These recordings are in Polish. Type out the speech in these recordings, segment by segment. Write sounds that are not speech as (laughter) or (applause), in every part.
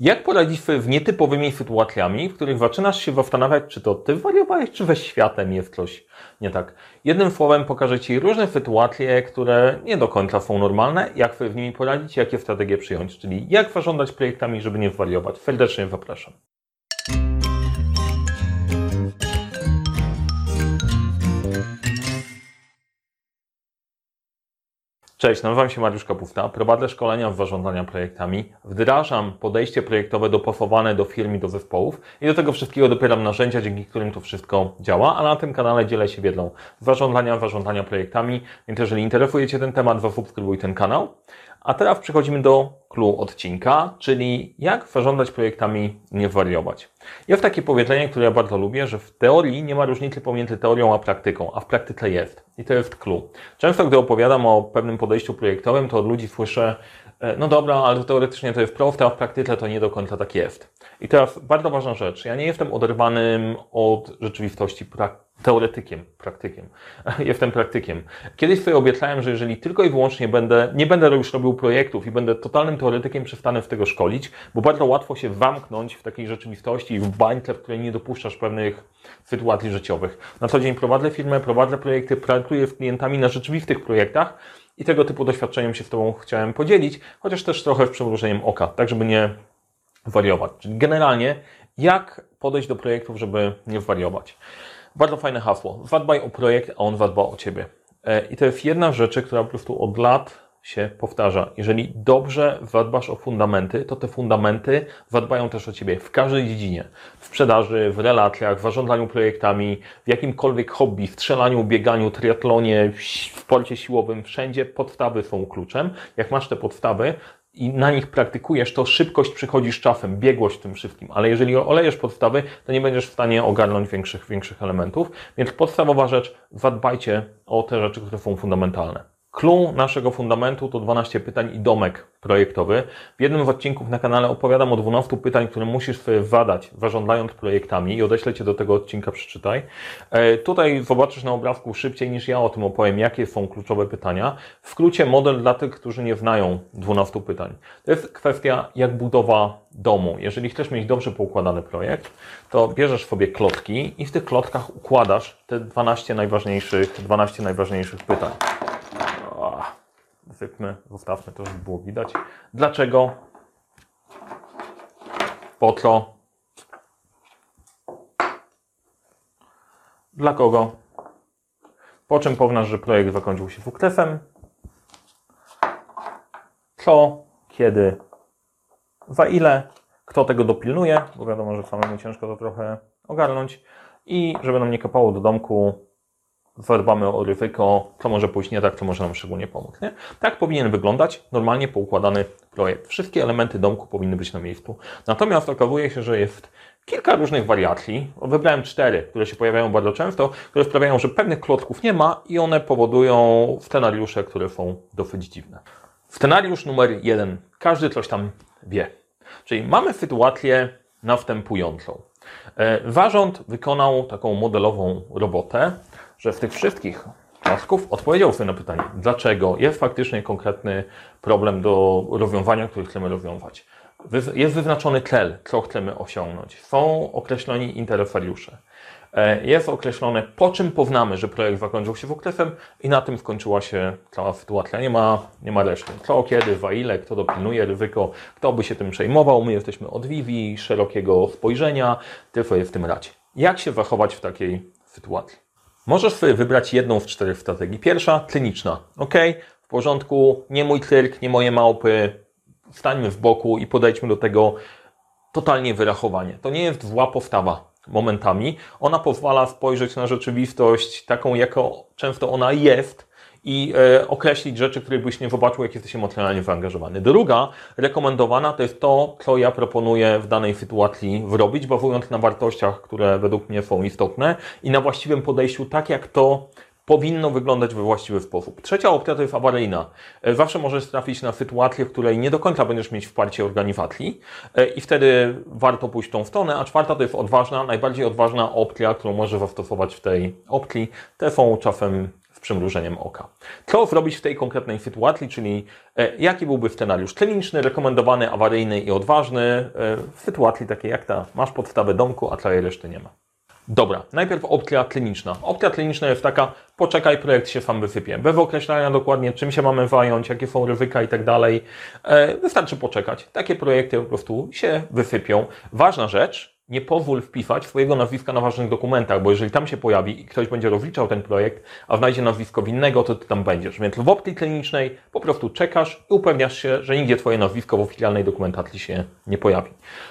Jak poradzić sobie w nietypowymi sytuacjami, w których zaczynasz się zastanawiać, czy to ty wariowałeś, czy we światem jest coś nie tak. Jednym słowem pokażę Ci różne sytuacje, które nie do końca są normalne, jak sobie w nimi poradzić, jakie strategie przyjąć, czyli jak zarządzać projektami, żeby nie wariować. Serdecznie zapraszam. Cześć, nazywam się Mariusz Kapufta, prowadzę szkolenia w zarządzania projektami, wdrażam podejście projektowe dopasowane do firm i do zespołów i do tego wszystkiego dopieram narzędzia, dzięki którym to wszystko działa, a na tym kanale dzielę się wiedzą zarządzania, zarządzania projektami, więc jeżeli interesuje Cię ten temat, zasubskrybuj ten kanał. A teraz przechodzimy do clue odcinka, czyli jak zarządzać projektami, nie wariować. Jest takie powiedzenie, które ja bardzo lubię, że w teorii nie ma różnicy pomiędzy teorią a praktyką, a w praktyce jest. I to jest clue. Często, gdy opowiadam o pewnym podejściu projektowym, to od ludzi słyszę, no dobra, ale teoretycznie to jest proste, a w praktyce to nie do końca tak jest. I teraz bardzo ważna rzecz. Ja nie jestem oderwanym od rzeczywistości praktycznej teoretykiem, praktykiem. (laughs) Jestem praktykiem. Kiedyś sobie obiecałem, że jeżeli tylko i wyłącznie będę, nie będę już robił projektów i będę totalnym teoretykiem, przestanę z tego szkolić, bo bardzo łatwo się wamknąć w takiej rzeczywistości, w bańce, w której nie dopuszczasz pewnych sytuacji życiowych. Na co dzień prowadzę firmę, prowadzę projekty, pracuję z klientami na rzeczywistych projektach i tego typu doświadczeniem się z Tobą chciałem podzielić, chociaż też trochę w przymrużeniem oka, tak żeby nie wariować. Czyli generalnie, jak podejść do projektów, żeby nie wariować. Bardzo fajne hasło. Zadbaj o projekt, a on zadba o Ciebie. E, I to jest jedna z rzeczy, która po prostu od lat się powtarza. Jeżeli dobrze zadbasz o fundamenty, to te fundamenty zadbają też o Ciebie w każdej dziedzinie. W sprzedaży, w relacjach, w zarządzaniu projektami, w jakimkolwiek hobby, w strzelaniu, bieganiu, triatlonie, w sporcie siłowym, wszędzie podstawy są kluczem. Jak masz te podstawy, i na nich praktykujesz, to szybkość przychodzi z czasem, biegłość w tym wszystkim. Ale jeżeli olejesz podstawy, to nie będziesz w stanie ogarnąć większych, większych elementów. Więc podstawowa rzecz, zadbajcie o te rzeczy, które są fundamentalne. Clue naszego fundamentu to 12 pytań i domek projektowy. W jednym z odcinków na kanale opowiadam o 12 pytań, które musisz sobie zadać, zarządzając projektami i odeślę Cię do tego odcinka, przeczytaj. E, tutaj zobaczysz na obrazku szybciej niż ja o tym opowiem, jakie są kluczowe pytania. W skrócie model dla tych, którzy nie znają 12 pytań. To jest kwestia jak budowa domu. Jeżeli chcesz mieć dobrze poukładany projekt, to bierzesz sobie klotki i w tych klotkach układasz te 12 najważniejszych, 12 najważniejszych pytań wypmy, zostawmy to, żeby było widać. Dlaczego? Po co? Dla kogo? Po czym poznasz, że projekt zakończył się sukcesem? Co? Kiedy? Za ile? Kto tego dopilnuje? Bo wiadomo, że samemu ciężko to trochę ogarnąć. I żeby nam nie kapało do domku, zadbamy o ryzyko, co może pójść nie tak, co może nam szczególnie pomóc. Nie? Tak powinien wyglądać normalnie poukładany projekt. Wszystkie elementy domku powinny być na miejscu. Natomiast okazuje się, że jest kilka różnych wariacji. Wybrałem cztery, które się pojawiają bardzo często, które sprawiają, że pewnych klocków nie ma i one powodują scenariusze, które są dosyć dziwne. Scenariusz numer jeden. Każdy coś tam wie. Czyli mamy sytuację następującą. E, zarząd wykonał taką modelową robotę, że w tych wszystkich tasków odpowiedział sobie na pytanie, dlaczego jest faktycznie konkretny problem do rozwiązania, który chcemy rozwiązać. Jest wyznaczony cel, co chcemy osiągnąć. Są określeni interesariusze. E, jest określone, po czym poznamy, że projekt zakończył się sukcesem i na tym skończyła się cała sytuacja. Nie ma, nie ma reszty. Co, kiedy, za ile, kto dopilnuje ryzyko, kto by się tym przejmował. My jesteśmy od Vivi, szerokiego spojrzenia, tylko jest w tym radzie. Jak się zachować w takiej sytuacji? Możesz sobie wybrać jedną z czterech strategii. Pierwsza, kliniczna. Ok, w porządku, nie mój cyrk, nie moje małpy. Stańmy w boku i podejdźmy do tego totalnie wyrachowanie. To nie jest zła postawa momentami. Ona pozwala spojrzeć na rzeczywistość taką, jaką często ona jest i e, określić rzeczy, które byś nie zobaczył, jak jesteś emocjonalnie zaangażowany. Druga, rekomendowana, to jest to, co ja proponuję w danej sytuacji zrobić, bazując na wartościach, które według mnie są istotne i na właściwym podejściu, tak jak to powinno wyglądać we właściwy sposób. Trzecia opcja to jest awaryjna. E, zawsze możesz trafić na sytuację, w której nie do końca będziesz mieć wsparcie organizacji e, i wtedy warto pójść tą stronę, a czwarta to jest odważna, najbardziej odważna opcja, którą możesz zastosować w tej opcji. Te są czasem przymrużeniem oka. Co zrobić w tej konkretnej sytuacji, czyli e, jaki byłby scenariusz kliniczny, rekomendowany, awaryjny i odważny e, w sytuacji takiej jak ta, masz podstawę domku, a całej reszty nie ma. Dobra, najpierw opcja kliniczna. Opcja kliniczna jest taka, poczekaj, projekt się sam wysypie. Bez określania dokładnie, czym się mamy zająć, jakie są ryzyka i tak dalej. E, wystarczy poczekać. Takie projekty po prostu się wysypią. Ważna rzecz, nie pozwól wpisać swojego nazwiska na ważnych dokumentach, bo jeżeli tam się pojawi i ktoś będzie rozliczał ten projekt, a znajdzie nazwisko winnego, to ty tam będziesz. Więc w opcji klinicznej po prostu czekasz i upewniasz się, że nigdzie twoje nazwisko w oficjalnej dokumentacji się nie pojawi.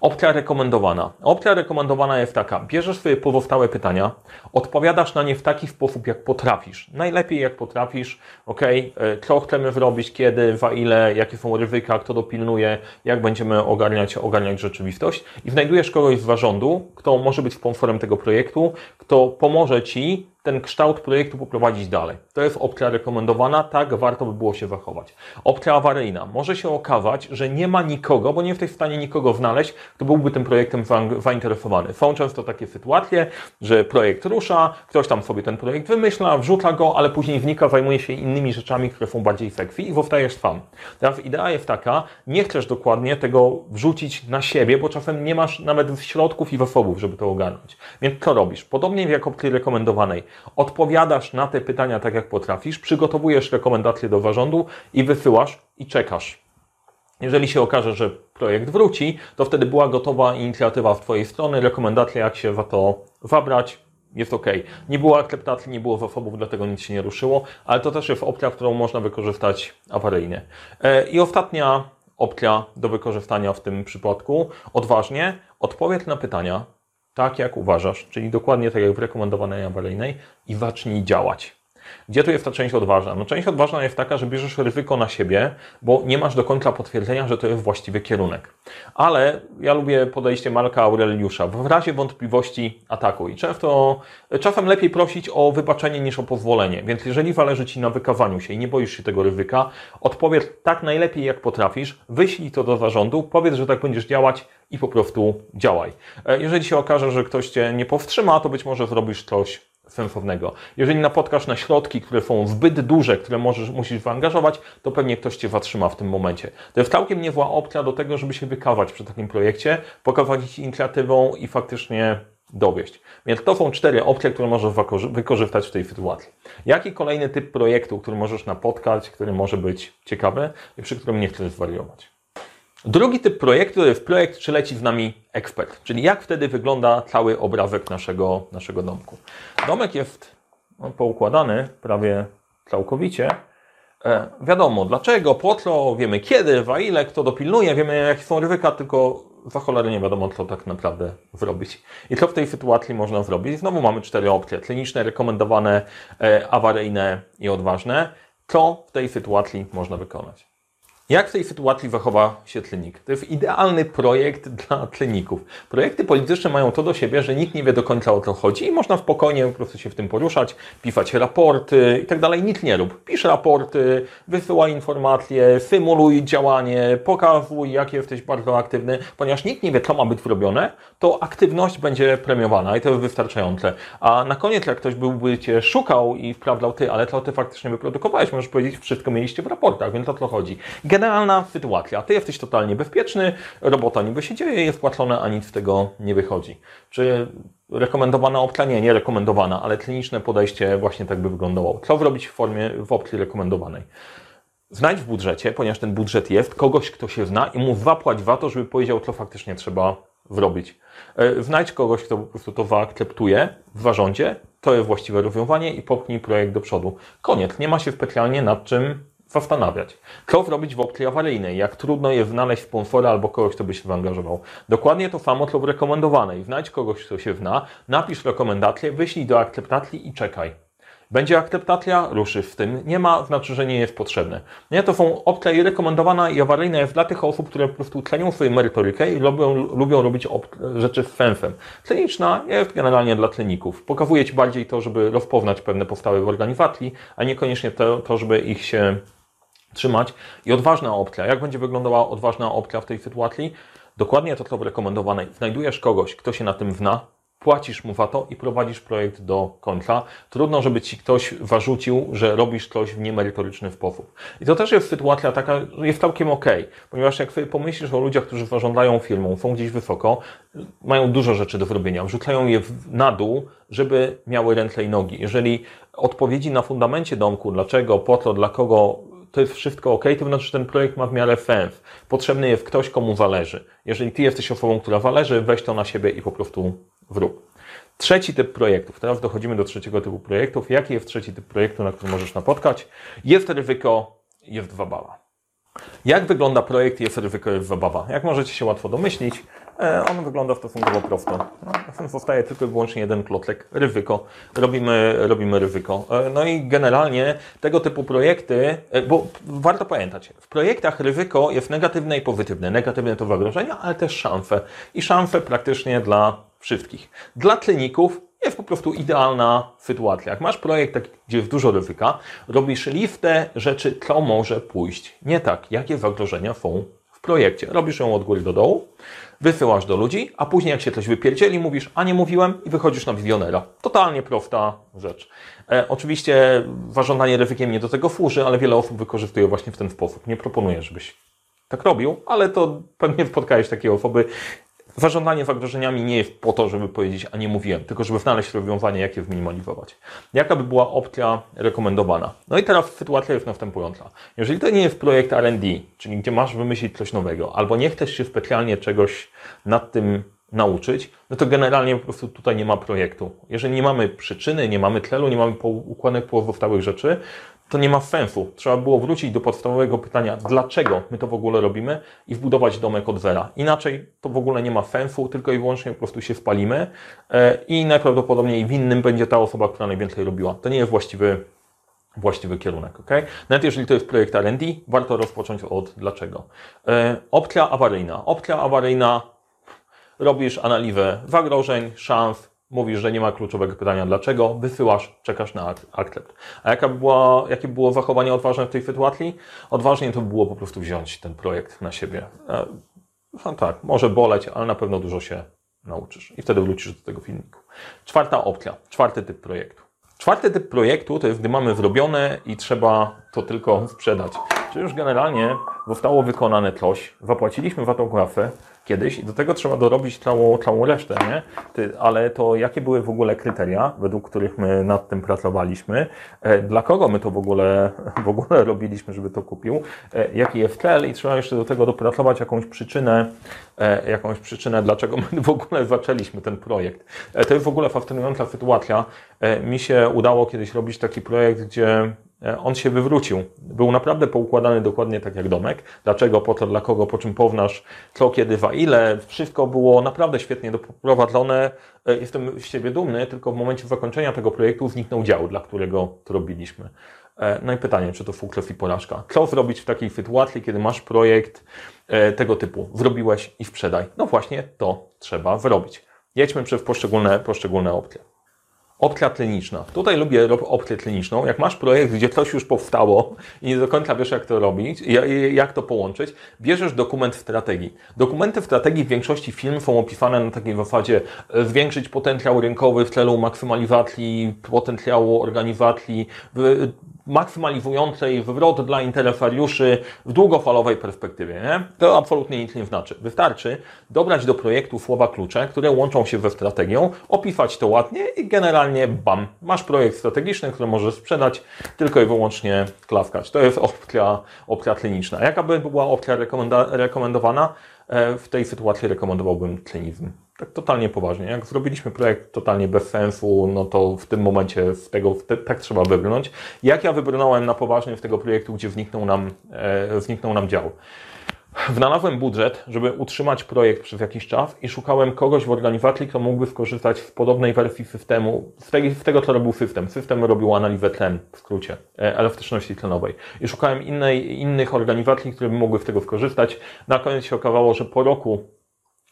Opcja rekomendowana. Opcja rekomendowana jest taka. Bierzesz swoje pozostałe pytania, odpowiadasz na nie w taki sposób, jak potrafisz. Najlepiej jak potrafisz, ok, co chcemy zrobić, kiedy, za ile, jakie są ryzyka, kto dopilnuje, jak będziemy ogarniać, ogarniać rzeczywistość i znajdujesz kogoś z zarządu, kto może być sponsorem tego projektu, kto pomoże Ci ten kształt projektu poprowadzić dalej. To jest opcja rekomendowana, tak warto by było się zachować. Opcja awaryjna. Może się okazać, że nie ma nikogo, bo nie jesteś w stanie nikogo znaleźć, kto byłby tym projektem zainteresowany. Są często takie sytuacje, że projekt rusza, ktoś tam sobie ten projekt wymyśla, wrzuca go, ale później wnika, zajmuje się innymi rzeczami, które są bardziej sexy i zostajesz sam. Teraz idea jest taka, nie chcesz dokładnie tego wrzucić na siebie, bo czasem nie masz nawet środków i zasobów, żeby to ogarnąć. Więc co robisz? Podobnie jak opcji rekomendowanej odpowiadasz na te pytania tak, jak potrafisz, przygotowujesz rekomendacje do zarządu i wysyłasz i czekasz. Jeżeli się okaże, że projekt wróci, to wtedy była gotowa inicjatywa z Twojej strony, rekomendacja, jak się za to zabrać, jest ok. Nie było akceptacji, nie było zasobów, dlatego nic się nie ruszyło, ale to też jest opcja, którą można wykorzystać awaryjnie. E, I ostatnia opcja do wykorzystania w tym przypadku, odważnie, odpowiedz na pytania, tak jak uważasz, czyli dokładnie tak jak w rekomendowanej awaryjnej i zacznij działać. Gdzie tu jest ta część odważna? No część odważna jest taka, że bierzesz ryzyko na siebie, bo nie masz do końca potwierdzenia, że to jest właściwy kierunek. Ale ja lubię podejście Marka Aureliusza. W razie wątpliwości atakuj. Często, czasem lepiej prosić o wybaczenie niż o pozwolenie. Więc jeżeli zależy Ci na wykazaniu się i nie boisz się tego ryzyka, odpowiedz tak najlepiej jak potrafisz, wyślij to do zarządu, powiedz, że tak będziesz działać i po prostu działaj. E, jeżeli się okaże, że ktoś Cię nie powstrzyma, to być może zrobisz coś sensownego. Jeżeli napotkasz na środki, które są zbyt duże, które możesz, musisz zaangażować, to pewnie ktoś Cię zatrzyma w tym momencie. To jest całkiem niezła opcja do tego, żeby się wykazać przy takim projekcie, pokazać inicjatywą i faktycznie dowieść. Więc to są cztery opcje, które możesz wykorzystać w tej sytuacji. Jaki kolejny typ projektu, który możesz napotkać, który może być ciekawy i przy którym nie chcesz zwariować? Drugi typ projektu to jest projekt, czy leci z nami ekspert, czyli jak wtedy wygląda cały obrazek naszego, naszego domku. Domek jest no, poukładany prawie całkowicie. E, wiadomo dlaczego, po co, wiemy kiedy, za ile, kto dopilnuje, wiemy jakie są ryzyka, tylko za cholerę nie wiadomo, co tak naprawdę zrobić. I co w tej sytuacji można zrobić? Znowu mamy cztery opcje. Kliniczne, rekomendowane, e, awaryjne i odważne. Co w tej sytuacji można wykonać? Jak w tej sytuacji zachowa się klinik? To jest idealny projekt dla kliników. Projekty polityczne mają to do siebie, że nikt nie wie do końca o co chodzi i można spokojnie po prostu się w tym poruszać, pisać raporty i tak dalej. Nic nie rób. Pisz raporty, wysyłaj informacje, symuluj działanie, pokazuj, jak jesteś bardzo aktywny, ponieważ nikt nie wie, co ma być zrobione, to aktywność będzie premiowana i to jest wystarczające. A na koniec, jak ktoś byłby Cię szukał i sprawdzał Ty, ale co Ty faktycznie wyprodukowałeś, możesz powiedzieć, wszystko mieliście w raportach, więc o co chodzi generalna sytuacja. Ty jesteś totalnie bezpieczny, robota niby się dzieje, jest płacona, a nic z tego nie wychodzi. Czy rekomendowana opcja? Nie, nie rekomendowana, ale kliniczne podejście właśnie tak by wyglądało. Co zrobić w formie, w opcji rekomendowanej? Znajdź w budżecie, ponieważ ten budżet jest, kogoś, kto się zna i mu zapłać za to, żeby powiedział, co faktycznie trzeba zrobić. E, znajdź kogoś, kto po prostu to zaakceptuje w zarządzie, to jest właściwe rozwiązanie i popchnij projekt do przodu. Koniec. Nie ma się specjalnie nad czym zastanawiać. Co zrobić w opcji awaryjnej? Jak trudno jest znaleźć sponsora albo kogoś, kto by się wyangażował. Dokładnie to samo, co w rekomendowanej. Znajdź kogoś, kto się zna, napisz rekomendację, wyślij do akceptacji i czekaj. Będzie akceptacja, ruszysz w tym. Nie ma, znaczy, że nie jest potrzebne. Nie, to są opcja i rekomendowana i awaryjna jest dla tych osób, które po prostu cenią swoją merytorykę i lubią, lubią robić rzeczy z sensem. Kliniczna jest generalnie dla kliników. Pokazuje Ci bardziej to, żeby rozpoznać pewne powstały w organizacji, a niekoniecznie to, to żeby ich się trzymać. I odważna opcja. Jak będzie wyglądała odważna opcja w tej sytuacji? Dokładnie to, co w rekomendowanej. Znajdujesz kogoś, kto się na tym zna, płacisz mu VAT-o i prowadzisz projekt do końca. Trudno, żeby ci ktoś warzucił, że robisz coś w niemerytoryczny sposób. I to też jest sytuacja taka, że jest całkiem ok, ponieważ jak sobie pomyślisz o ludziach, którzy zarządzają firmą, są gdzieś wysoko, mają dużo rzeczy do zrobienia, wrzucają je na dół, żeby miały ręce i nogi. Jeżeli odpowiedzi na fundamencie domku, dlaczego, po co, dla kogo to jest wszystko ok, to znaczy, że ten projekt ma w miarę sens. Potrzebny jest ktoś, komu zależy. Jeżeli ty jesteś osobą, która zależy, weź to na siebie i po prostu wrób. Trzeci typ projektów. Teraz dochodzimy do trzeciego typu projektów. Jaki jest trzeci typ projektu, na który możesz napotkać? Jest ryzyko, jest zababa. Jak wygląda projekt jest ryzyko, jest zabawa? Jak możecie się łatwo domyślić, on wygląda stosunkowo prosto. No, zostaje tylko i wyłącznie jeden klotlek, ryzyko. Robimy, robimy ryzyko. E, no i generalnie tego typu projekty, e, bo warto pamiętać, w projektach ryzyko jest negatywne i pozytywne. Negatywne to zagrożenia, ale też szanse. I szanse praktycznie dla wszystkich. Dla kliników jest po prostu idealna sytuacja. Jak masz projekt, gdzie jest dużo ryzyka, robisz listę rzeczy, co może pójść nie tak, jakie zagrożenia są projekcie. Robisz ją od góry do dołu, wysyłasz do ludzi, a później jak się coś wypierdzieli, mówisz, a nie mówiłem i wychodzisz na wizjonera. Totalnie prosta rzecz. E, oczywiście zarządzanie ryzykiem nie do tego służy, ale wiele osób wykorzystuje właśnie w ten sposób. Nie proponuję, żebyś tak robił, ale to pewnie spotkałeś takie osoby. Zarządzanie zagrożeniami nie jest po to, żeby powiedzieć, a nie mówiłem, tylko żeby znaleźć rozwiązanie, jak je zminimalizować. Jaka by była opcja rekomendowana? No i teraz sytuacja jest następująca. Jeżeli to nie jest projekt R&D, czyli gdzie masz wymyślić coś nowego, albo nie chcesz się specjalnie czegoś nad tym nauczyć, no to generalnie po prostu tutaj nie ma projektu. Jeżeli nie mamy przyczyny, nie mamy celu, nie mamy układnych pozostałych rzeczy, to nie ma sensu. Trzeba było wrócić do podstawowego pytania, dlaczego my to w ogóle robimy i wbudować domek od zera. Inaczej to w ogóle nie ma sensu, tylko i wyłącznie po prostu się spalimy e, i najprawdopodobniej winnym będzie ta osoba, która najwięcej robiła. To nie jest właściwy właściwy kierunek, ok? Nawet jeżeli to jest projekt R&D, warto rozpocząć od dlaczego. E, opcja awaryjna. Opcja awaryjna, robisz analizę zagrożeń, szans, mówisz, że nie ma kluczowego pytania dlaczego, wysyłasz, czekasz na akcept. A jaka była, jakie było zachowanie odważne w tej sytuacji? Odważnie to było po prostu wziąć ten projekt na siebie. E, no tak, może boleć, ale na pewno dużo się nauczysz i wtedy wrócisz do tego filmiku. Czwarta opcja, czwarty typ projektu. Czwarty typ projektu to jest, gdy mamy zrobione i trzeba to tylko sprzedać. Czyli już generalnie zostało wykonane coś, zapłaciliśmy za tą kiedyś i do tego trzeba dorobić całą, całą resztę, nie? Ty, ale to jakie były w ogóle kryteria, według których my nad tym pracowaliśmy? E, dla kogo my to w ogóle, (laughs) w ogóle robiliśmy, żeby to kupił? E, jaki jest cel? I trzeba jeszcze do tego dopracować jakąś przyczynę, e, jakąś przyczynę, dlaczego my w ogóle zaczęliśmy ten projekt. E, to jest w ogóle fascynująca sytuacja. E, mi się udało kiedyś robić taki projekt, gdzie on się wywrócił. Był naprawdę poukładany dokładnie tak jak domek. Dlaczego, po to, dla kogo, po czym pownasz, co, kiedy, wa ile. Wszystko było naprawdę świetnie doprowadzone. E, jestem z siebie dumny, tylko w momencie zakończenia tego projektu zniknął dział, dla którego to robiliśmy. E, no i pytanie, czy to sukces i porażka. Co zrobić w takiej sytuacji, kiedy masz projekt tego typu? Zrobiłeś i sprzedaj. No właśnie to trzeba zrobić. Jedźmy przez poszczególne, poszczególne opcje. Opcja kliniczna. Tutaj lubię opcję kliniczną. Jak masz projekt, gdzie coś już powstało i nie do końca wiesz, jak to robić, jak to połączyć, bierzesz dokument strategii. Dokumenty strategii w większości firm są opisane na takiej zasadzie e, zwiększyć potencjał rynkowy w celu maksymalizacji potencjału organizacji, maksymalizującej wywrot dla interesariuszy w długofalowej perspektywie. Nie? To absolutnie nic nie znaczy. Wystarczy dobrać do projektu słowa klucze, które łączą się ze strategią, opisać to ładnie i generalnie bam, masz projekt strategiczny, który możesz sprzedać, tylko i wyłącznie klaskać. To jest opcja, opcja kliniczna. Jaka by była opcja rekomendowana? E, w tej sytuacji rekomendowałbym klinizm tak totalnie poważnie. Jak zrobiliśmy projekt totalnie bez sensu, no to w tym momencie z tego te, tak trzeba wybrnąć. Jak ja wybrnąłem na poważnie z tego projektu, gdzie zniknął nam, e, zniknął nam dział? Wynalazłem budżet, żeby utrzymać projekt przez jakiś czas i szukałem kogoś w organizacji, kto mógłby skorzystać z podobnej wersji systemu, z, z tego, co robił system. System robił analizę tlen, w skrócie, e, elastyczności tlenowej. I szukałem innej, innych organizacji, które by mogły z tego skorzystać. Na koniec się okazało, że po roku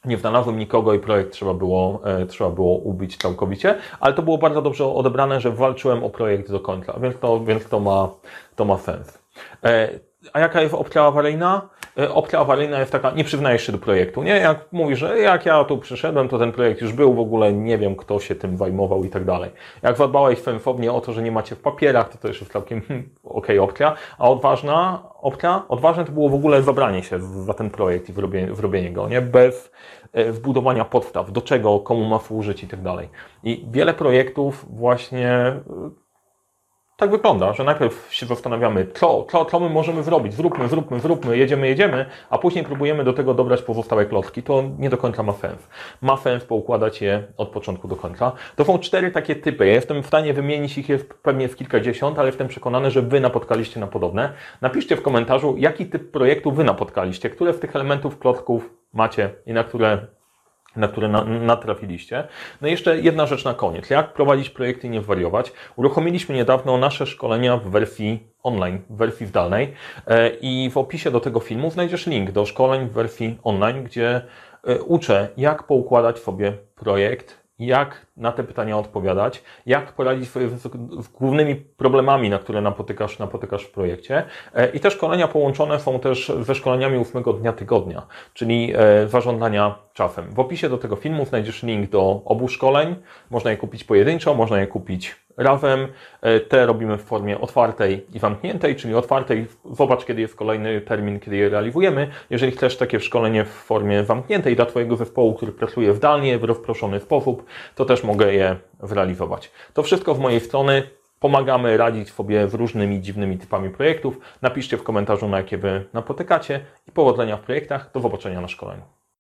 nie znalazłem nikogo i projekt trzeba było, e, trzeba było ubić całkowicie, ale to było bardzo dobrze odebrane, że walczyłem o projekt do końca, więc to, więc to, ma, to ma sens. E, a jaka jest opcja awaryjna? E, opcja awaryjna jest taka, nie przyznajesz się do projektu, nie? Jak mówisz, że jak ja tu przyszedłem, to ten projekt już był, w ogóle nie wiem, kto się tym zajmował i tak dalej. Jak zadbałeś sensownie o to, że nie macie w papierach, to to już jest całkiem hmm, okej opcja, a odważna opcja, odważne to było w ogóle zabranie się za ten projekt i zrobienie, zrobienie go, nie? Bez e, wbudowania podstaw, do czego, komu ma służyć i tak dalej. I wiele projektów właśnie tak wygląda, że najpierw się zastanawiamy, co, co, co my możemy zrobić, zróbmy, zróbmy, zróbmy, jedziemy, jedziemy, a później próbujemy do tego dobrać pozostałe klocki. To nie do końca ma sens. Ma sens poukładać je od początku do końca. To są cztery takie typy. Ja jestem w stanie wymienić ich jest pewnie z kilkadziesiąt, ale jestem przekonany, że Wy napotkaliście na podobne. Napiszcie w komentarzu, jaki typ projektu Wy napotkaliście, które z tych elementów klocków macie i na które na które na, natrafiliście. No i jeszcze jedna rzecz na koniec. Jak prowadzić projekty i nie wariować? Uruchomiliśmy niedawno nasze szkolenia w wersji online, w wersji zdalnej e, i w opisie do tego filmu znajdziesz link do szkoleń w wersji online, gdzie e, uczę, jak poukładać sobie projekt, jak na te pytania odpowiadać, jak poradzić sobie z, głównymi problemami, na które napotykasz, napotykasz w projekcie. E, I te szkolenia połączone są też ze szkoleniami ósmego dnia tygodnia, czyli e, zarządzania czasem. W opisie do tego filmu znajdziesz link do obu szkoleń. Można je kupić pojedynczo, można je kupić razem. E, te robimy w formie otwartej i zamkniętej, czyli otwartej, zobacz kiedy jest kolejny termin, kiedy je realizujemy. Jeżeli chcesz takie szkolenie w formie zamkniętej dla Twojego zespołu, który pracuje zdalnie, w rozproszony sposób, to też mogę je zrealizować. To wszystko w mojej strony. Pomagamy radzić sobie z różnymi dziwnymi typami projektów. Napiszcie w komentarzu, na jakie Wy napotykacie i powodzenia w projektach. Do zobaczenia na szkoleniu.